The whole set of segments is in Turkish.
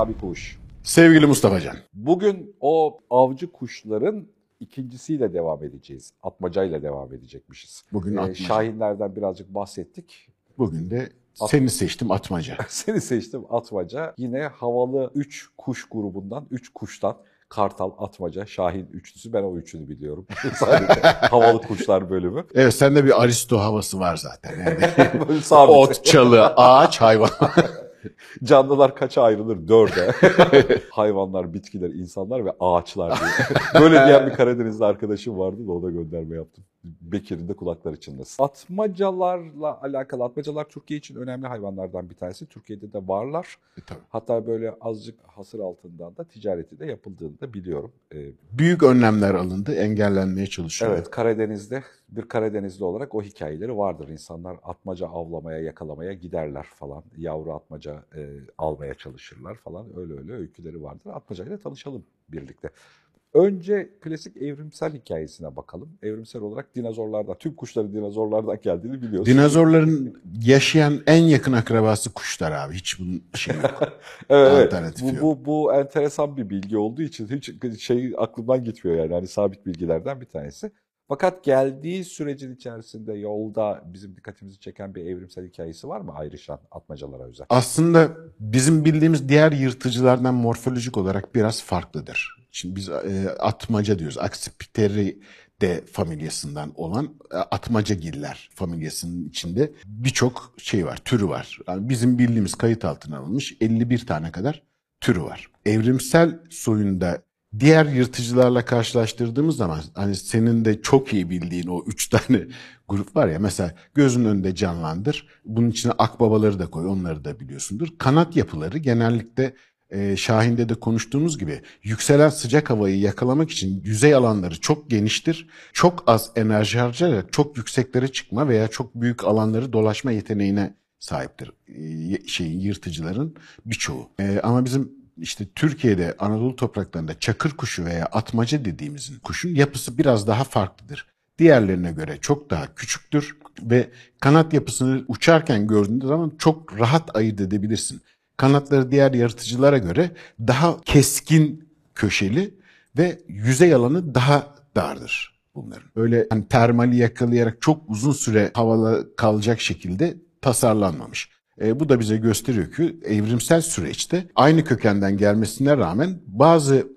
Sami Kuş. Sevgili Mustafa Can. Bugün o avcı kuşların ikincisiyle devam edeceğiz. Atmacayla devam edecekmişiz. Bugün Ee, atmaca. Şahinlerden birazcık bahsettik. Bugün de At- seni seçtim atmaca. Seni seçtim atmaca. Yine havalı 3 kuş grubundan, 3 kuştan Kartal, Atmaca, Şahin üçlüsü. Ben o üçünü biliyorum. Sadece havalı kuşlar bölümü. Evet sende bir aristo havası var zaten. Yani ot, çalı, ağaç, hayvan. Canlılar kaça ayrılır? Dörde. Hayvanlar, bitkiler, insanlar ve ağaçlar diye. Böyle diyen bir Karadenizli arkadaşım vardı da ona gönderme yaptım. Bekir'in de kulakları çınlasın. Atmacalarla alakalı, atmacalar Türkiye için önemli hayvanlardan bir tanesi. Türkiye'de de varlar. E, Tabii. Hatta böyle azıcık hasır altından da ticareti de yapıldığını da biliyorum. Ee, Büyük önlemler alındı, engellenmeye çalışıyor. evet Karadeniz'de bir Karadenizli olarak o hikayeleri vardır. İnsanlar atmaca avlamaya, yakalamaya giderler falan. Yavru atmaca e, almaya çalışırlar falan. Öyle öyle öyküleri vardır. Atmacayla tanışalım birlikte. Önce klasik evrimsel hikayesine bakalım. Evrimsel olarak dinozorlardan, tüm kuşların dinozorlardan geldiğini biliyoruz. Dinozorların yaşayan en yakın akrabası kuşlar abi. Hiç bunun şey yok. Evet, evet. Bu, bu, bu enteresan bir bilgi olduğu için hiç şey aklımdan gitmiyor yani. Hani sabit bilgilerden bir tanesi. Fakat geldiği sürecin içerisinde yolda bizim dikkatimizi çeken bir evrimsel hikayesi var mı ayrışan atmacalara özel? Aslında bizim bildiğimiz diğer yırtıcılardan morfolojik olarak biraz farklıdır. Şimdi biz e, atmaca diyoruz. Accipiteri familyasından olan e, atmacagiller familyasının içinde birçok şey var, türü var. Yani bizim bildiğimiz kayıt altına alınmış 51 tane kadar türü var. Evrimsel soyunda diğer yırtıcılarla karşılaştırdığımız zaman hani senin de çok iyi bildiğin o üç tane grup var ya mesela gözün önünde canlandır. Bunun içine akbabaları da koy onları da biliyorsundur. Kanat yapıları genellikle e, Şahin'de de konuştuğumuz gibi yükselen sıcak havayı yakalamak için yüzey alanları çok geniştir. Çok az enerji harcayarak çok yükseklere çıkma veya çok büyük alanları dolaşma yeteneğine sahiptir. E, şeyin yırtıcıların birçoğu. E, ama bizim işte Türkiye'de Anadolu topraklarında çakır kuşu veya atmaca dediğimizin kuşun yapısı biraz daha farklıdır. Diğerlerine göre çok daha küçüktür ve kanat yapısını uçarken gördüğünde zaman çok rahat ayırt edebilirsin. Kanatları diğer yaratıcılara göre daha keskin köşeli ve yüzey alanı daha dardır bunların. Öyle hani termali yakalayarak çok uzun süre havada kalacak şekilde tasarlanmamış. E, bu da bize gösteriyor ki evrimsel süreçte aynı kökenden gelmesine rağmen bazı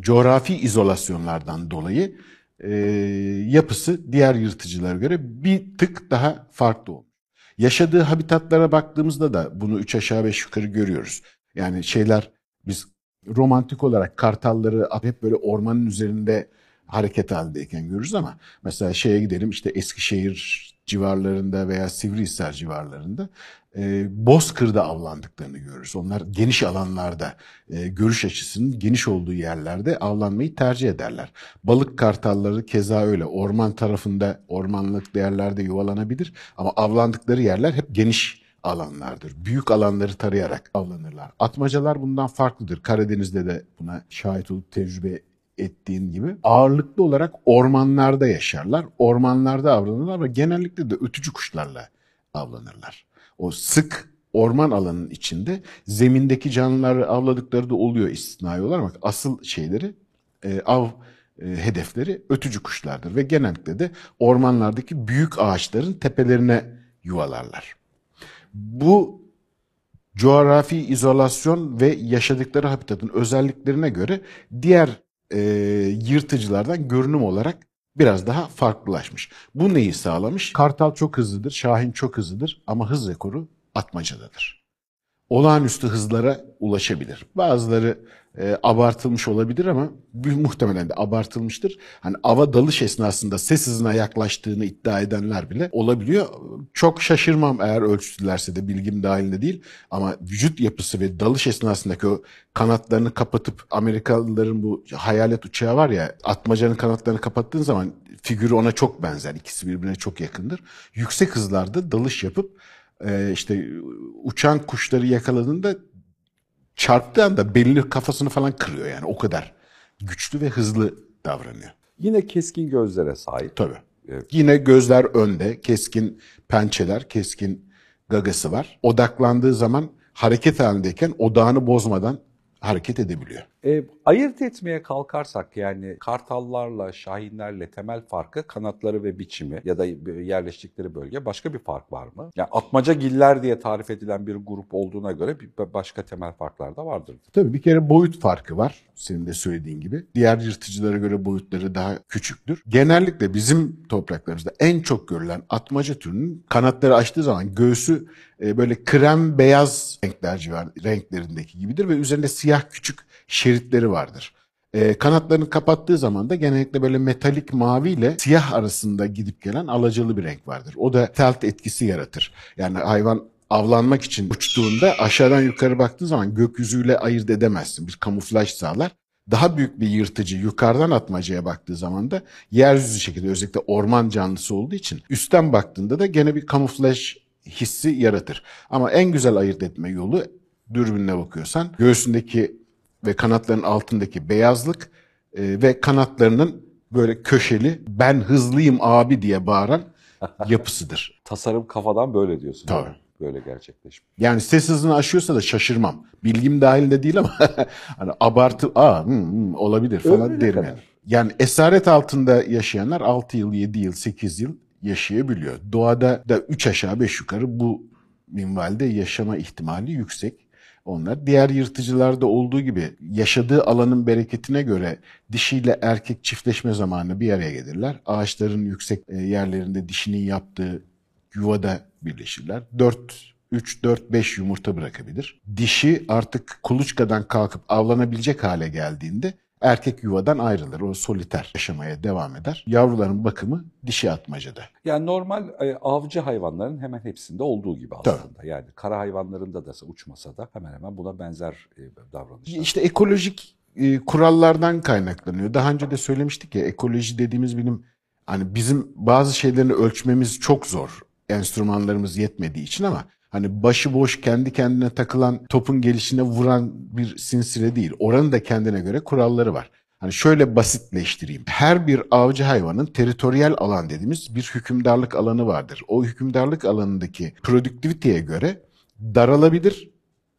coğrafi izolasyonlardan dolayı e, yapısı diğer yırtıcılara göre bir tık daha farklı olmuş. Yaşadığı habitatlara baktığımızda da bunu üç aşağı beş yukarı görüyoruz. Yani şeyler biz romantik olarak kartalları hep böyle ormanın üzerinde hareket halindeyken görürüz ama mesela şeye gidelim işte Eskişehir civarlarında veya Sivrihisar civarlarında e, Bozkır'da avlandıklarını görürüz. Onlar geniş alanlarda, e, görüş açısının geniş olduğu yerlerde avlanmayı tercih ederler. Balık kartalları keza öyle. Orman tarafında, ormanlık yerlerde yuvalanabilir ama avlandıkları yerler hep geniş alanlardır. Büyük alanları tarayarak avlanırlar. Atmacalar bundan farklıdır. Karadeniz'de de buna şahit olup tecrübe ettiğin gibi ağırlıklı olarak ormanlarda yaşarlar. Ormanlarda avlanırlar ve genellikle de ötücü kuşlarla avlanırlar. O sık orman alanının içinde zemindeki canlıları avladıkları da oluyor istisnai olarak asıl şeyleri e, av e, hedefleri ötücü kuşlardır ve genellikle de ormanlardaki büyük ağaçların tepelerine yuvalarlar. Bu coğrafi izolasyon ve yaşadıkları habitatın özelliklerine göre diğer e, yırtıcılardan görünüm olarak biraz daha farklılaşmış. Bu neyi sağlamış? Kartal çok hızlıdır, Şahin çok hızlıdır ama hız rekoru atmacadadır. Olağanüstü hızlara ulaşabilir. Bazıları e, abartılmış olabilir ama muhtemelen de abartılmıştır. Hani ava dalış esnasında ses hızına yaklaştığını iddia edenler bile olabiliyor. Çok şaşırmam eğer ölçtülerse de bilgim dahilinde değil. Ama vücut yapısı ve dalış esnasındaki o kanatlarını kapatıp Amerikalıların bu hayalet uçağı var ya atmacanın kanatlarını kapattığın zaman figürü ona çok benzer. İkisi birbirine çok yakındır. Yüksek hızlarda dalış yapıp e, işte uçan kuşları yakaladığında çarptığı anda belini kafasını falan kırıyor yani o kadar güçlü ve hızlı davranıyor. Yine keskin gözlere sahip. Tabii. Evet. Yine gözler önde, keskin pençeler, keskin gagası var. Odaklandığı zaman hareket halindeyken odağını bozmadan hareket edebiliyor. E, ayırt etmeye kalkarsak yani kartallarla, şahinlerle temel farkı kanatları ve biçimi ya da yerleştikleri bölge başka bir fark var mı? Yani atmaca giller diye tarif edilen bir grup olduğuna göre bir başka temel farklar da vardır. Tabii bir kere boyut farkı var senin de söylediğin gibi. Diğer yırtıcılara göre boyutları daha küçüktür. Genellikle bizim topraklarımızda en çok görülen atmaca türünün kanatları açtığı zaman göğsü e, böyle krem beyaz renkler civar, renklerindeki gibidir ve üzerinde siyah küçük şeritleri vardır. E, kanatlarını kapattığı zaman da genellikle böyle metalik mavi ile siyah arasında gidip gelen alacalı bir renk vardır. O da telt etkisi yaratır. Yani hayvan avlanmak için uçtuğunda aşağıdan yukarı baktığı zaman gökyüzüyle ayırt edemezsin. Bir kamuflaj sağlar. Daha büyük bir yırtıcı yukarıdan atmacaya baktığı zaman da yeryüzü şekilde özellikle orman canlısı olduğu için üstten baktığında da gene bir kamuflaj hissi yaratır. Ama en güzel ayırt etme yolu dürbünle bakıyorsan göğsündeki ve kanatların altındaki beyazlık e, ve kanatlarının böyle köşeli ben hızlıyım abi diye bağıran yapısıdır. Tasarım kafadan böyle diyorsun. Tabii. Böyle gerçekleşmiş. Yani ses hızını aşıyorsa da şaşırmam. Bilgim dahilinde değil ama hani abartı aa hı, hı, olabilir falan Ömrüne derim yani. Yani esaret altında yaşayanlar 6 yıl, 7 yıl, 8 yıl yaşayabiliyor. Doğada da 3 aşağı 5 yukarı bu minvalde yaşama ihtimali yüksek. Onlar diğer yırtıcılarda olduğu gibi yaşadığı alanın bereketine göre dişiyle erkek çiftleşme zamanı bir araya gelirler. Ağaçların yüksek e, yerlerinde dişinin yaptığı yuvada birleşirler. 4 3 4 5 yumurta bırakabilir. Dişi artık kuluçkadan kalkıp avlanabilecek hale geldiğinde erkek yuvadan ayrılır. O soliter yaşamaya devam eder. Yavruların bakımı dişi atmacada. Yani normal e, avcı hayvanların hemen hepsinde olduğu gibi Tabii. aslında. Yani kara hayvanlarında da uçmasa da hemen hemen buna benzer e, davranışlar. İşte ekolojik e, kurallardan kaynaklanıyor. Daha önce de söylemiştik ya ekoloji dediğimiz bilim hani bizim bazı şeylerini ölçmemiz çok zor. Enstrümanlarımız yetmediği için ama hani başıboş kendi kendine takılan topun gelişine vuran bir sinsire değil. Oranın da kendine göre kuralları var. Hani şöyle basitleştireyim. Her bir avcı hayvanın teritoriyel alan dediğimiz bir hükümdarlık alanı vardır. O hükümdarlık alanındaki produktiviteye göre daralabilir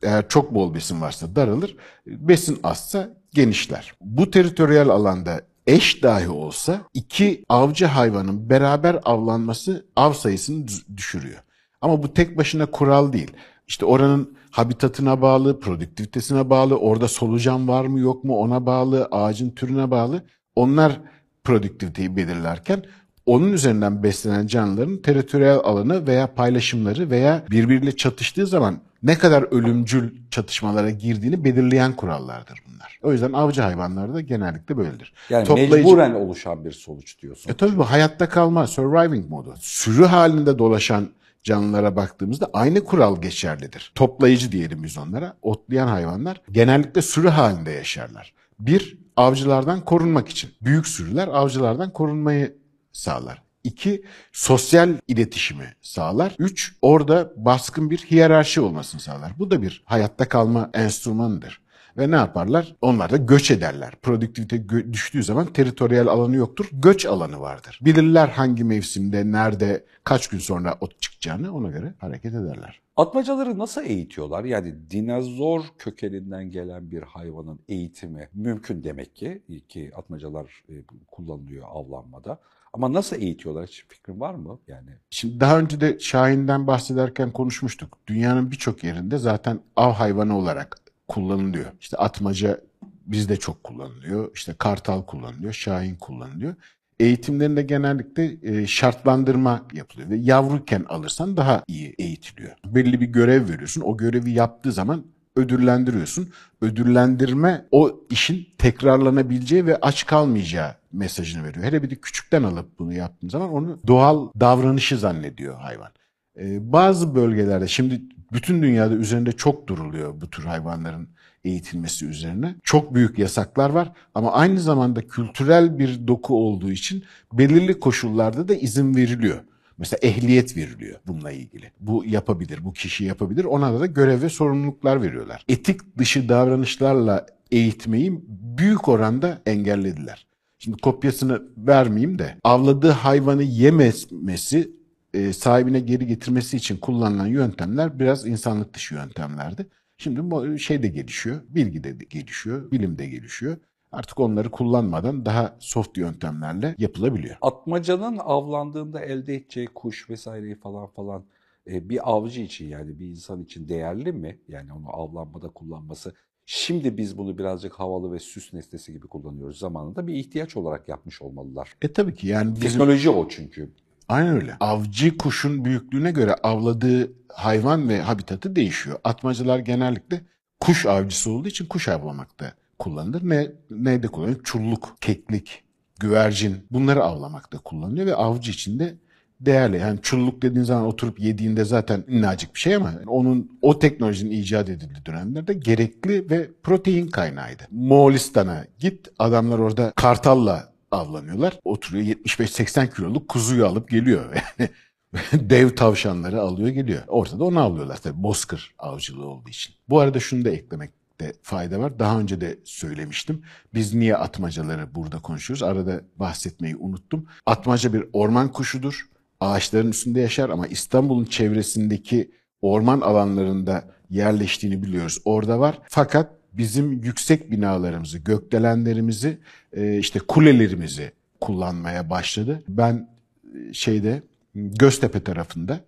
eğer çok bol besin varsa daralır, besin azsa genişler. Bu teritoriyel alanda eş dahi olsa iki avcı hayvanın beraber avlanması av sayısını düşürüyor. Ama bu tek başına kural değil. İşte oranın habitatına bağlı, produktivitesine bağlı, orada solucan var mı yok mu ona bağlı, ağacın türüne bağlı. Onlar produktiviteyi belirlerken onun üzerinden beslenen canlıların teritoriyel alanı veya paylaşımları veya birbiriyle çatıştığı zaman ne kadar ölümcül çatışmalara girdiğini belirleyen kurallardır bunlar. O yüzden avcı hayvanlarda genellikle böyledir. yani Toplayıcı- mecburen oluşan bir sonuç diyorsun. E tabii bu hayatta kalma, surviving modu. Sürü halinde dolaşan canlılara baktığımızda aynı kural geçerlidir. Toplayıcı diyelim biz onlara. Otlayan hayvanlar genellikle sürü halinde yaşarlar. Bir, avcılardan korunmak için. Büyük sürüler avcılardan korunmayı sağlar. İki, sosyal iletişimi sağlar. Üç, orada baskın bir hiyerarşi olmasını sağlar. Bu da bir hayatta kalma enstrümanıdır. Ve ne yaparlar? Onlar da göç ederler. Produktivite gö- düştüğü zaman teritoriyel alanı yoktur. Göç alanı vardır. Bilirler hangi mevsimde, nerede, kaç gün sonra ot çıkacağını ona göre hareket ederler. Atmacaları nasıl eğitiyorlar? Yani dinozor kökeninden gelen bir hayvanın eğitimi mümkün demek ki ki atmacalar e, kullanılıyor avlanmada. Ama nasıl eğitiyorlar hiç fikrin var mı? Yani Şimdi daha önce de Şahin'den bahsederken konuşmuştuk. Dünyanın birçok yerinde zaten av hayvanı olarak kullanılıyor. İşte atmaca bizde çok kullanılıyor. İşte kartal kullanılıyor, şahin kullanılıyor. Eğitimlerinde genellikle e, şartlandırma yapılıyor ve yavruyken alırsan daha iyi eğitiliyor. Belli bir görev veriyorsun. O görevi yaptığı zaman ödüllendiriyorsun. Ödüllendirme o işin tekrarlanabileceği ve aç kalmayacağı mesajını veriyor. Hele bir de küçükten alıp bunu yaptığın zaman onu doğal davranışı zannediyor hayvan. Ee, bazı bölgelerde şimdi bütün dünyada üzerinde çok duruluyor bu tür hayvanların eğitilmesi üzerine. Çok büyük yasaklar var ama aynı zamanda kültürel bir doku olduğu için belirli koşullarda da izin veriliyor. Mesela ehliyet veriliyor bununla ilgili. Bu yapabilir, bu kişi yapabilir. Ona da görev ve sorumluluklar veriyorlar. Etik dışı davranışlarla eğitmeyi büyük oranda engellediler. Şimdi kopyasını vermeyeyim de avladığı hayvanı yemesi e, sahibine geri getirmesi için kullanılan yöntemler biraz insanlık dışı yöntemlerdi. Şimdi bu şey de gelişiyor, bilgi de gelişiyor, bilim de gelişiyor. Artık onları kullanmadan daha soft yöntemlerle yapılabiliyor. Atmacanın avlandığında elde edeceği kuş vesaireyi falan falan e, bir avcı için yani bir insan için değerli mi? Yani onu avlanmada kullanması. Şimdi biz bunu birazcık havalı ve süs nesnesi gibi kullanıyoruz. Zamanında bir ihtiyaç olarak yapmış olmalılar. E tabii ki yani bizim... Teknoloji o çünkü. Aynen öyle. Avcı kuşun büyüklüğüne göre avladığı hayvan ve habitatı değişiyor. Atmacılar genellikle kuş avcısı olduğu için kuş avlamakta kullanılır. Ne neyde kullanılır? Çulluk, keklik, güvercin bunları avlamakta kullanılıyor ve avcı için de değerli. Yani çulluk dediğin zaman oturup yediğinde zaten minnacık bir şey ama onun o teknolojinin icat edildiği dönemlerde gerekli ve protein kaynağıydı. Moğolistan'a git adamlar orada kartalla avlanıyorlar. Oturuyor 75-80 kiloluk kuzuyu alıp geliyor. Yani dev tavşanları alıyor geliyor. Ortada onu avlıyorlar tabii bozkır avcılığı olduğu için. Bu arada şunu da eklemekte fayda var. Daha önce de söylemiştim. Biz niye atmacaları burada konuşuyoruz? Arada bahsetmeyi unuttum. Atmaca bir orman kuşudur. Ağaçların üstünde yaşar ama İstanbul'un çevresindeki orman alanlarında yerleştiğini biliyoruz. Orada var. Fakat bizim yüksek binalarımızı, gökdelenlerimizi, e, işte kulelerimizi kullanmaya başladı. Ben e, şeyde Göztepe tarafında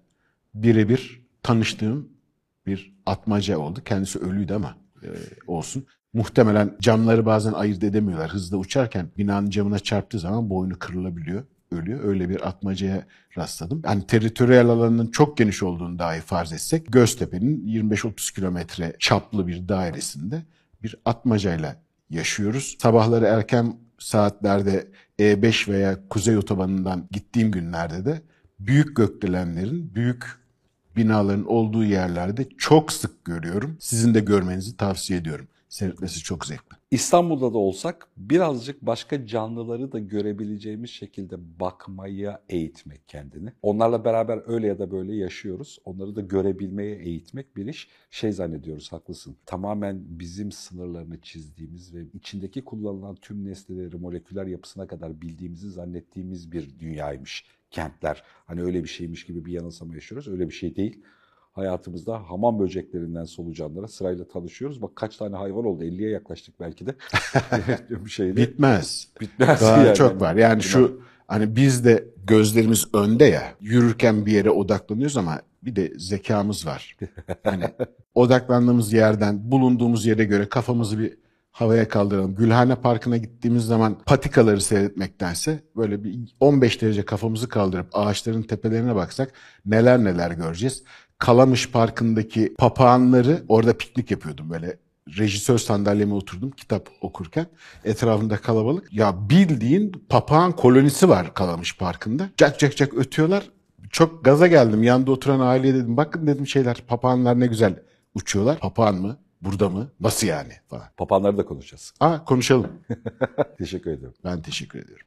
birebir tanıştığım bir atmaca oldu. Kendisi ölüydü ama e, olsun. Muhtemelen camları bazen ayırt edemiyorlar. Hızla uçarken binanın camına çarptığı zaman boynu kırılabiliyor ölüyor. Öyle bir atmacaya rastladım. Yani teritoriyel alanının çok geniş olduğunu dahi farz etsek Göztepe'nin 25-30 kilometre çaplı bir dairesinde bir atmacayla yaşıyoruz. Sabahları erken saatlerde E5 veya Kuzey Otobanı'ndan gittiğim günlerde de büyük gökdelenlerin, büyük binaların olduğu yerlerde çok sık görüyorum. Sizin de görmenizi tavsiye ediyorum. Seyretmesi çok zevkli. İstanbul'da da olsak birazcık başka canlıları da görebileceğimiz şekilde bakmaya eğitmek kendini. Onlarla beraber öyle ya da böyle yaşıyoruz. Onları da görebilmeye eğitmek bir iş. Şey zannediyoruz haklısın. Tamamen bizim sınırlarını çizdiğimiz ve içindeki kullanılan tüm nesneleri moleküler yapısına kadar bildiğimizi zannettiğimiz bir dünyaymış kentler. Hani öyle bir şeymiş gibi bir yanılsama yaşıyoruz. Öyle bir şey değil hayatımızda hamam böceklerinden solucanlara sırayla tanışıyoruz. Bak kaç tane hayvan oldu. 50'ye yaklaştık belki de. bir şeyde. Bitmez. Bitmez. Daha yani. çok var. Yani şu hani biz de gözlerimiz önde ya. Yürürken bir yere odaklanıyoruz ama bir de zekamız var. Hani odaklandığımız yerden bulunduğumuz yere göre kafamızı bir havaya kaldıralım. Gülhane Parkı'na gittiğimiz zaman patikaları seyretmektense böyle bir 15 derece kafamızı kaldırıp ağaçların tepelerine baksak neler neler göreceğiz. Kalamış Parkı'ndaki papağanları orada piknik yapıyordum böyle. Rejisör sandalyeme oturdum kitap okurken. Etrafında kalabalık. Ya bildiğin papağan kolonisi var Kalamış Parkı'nda. Cak cak cak ötüyorlar. Çok gaza geldim. Yanında oturan aileye dedim. Bakın dedim şeyler papağanlar ne güzel uçuyorlar. Papağan mı? Burada mı? Nasıl yani? Falan. Papağanları da konuşacağız. Aa konuşalım. teşekkür ederim. Ben teşekkür ediyorum.